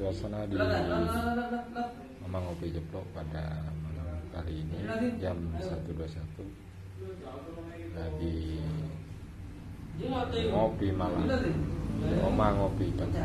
suasana di Mama Ngopi Jeplok pada malam kali ini jam 1.21 lagi ngopi malam. Oma ngopi pagi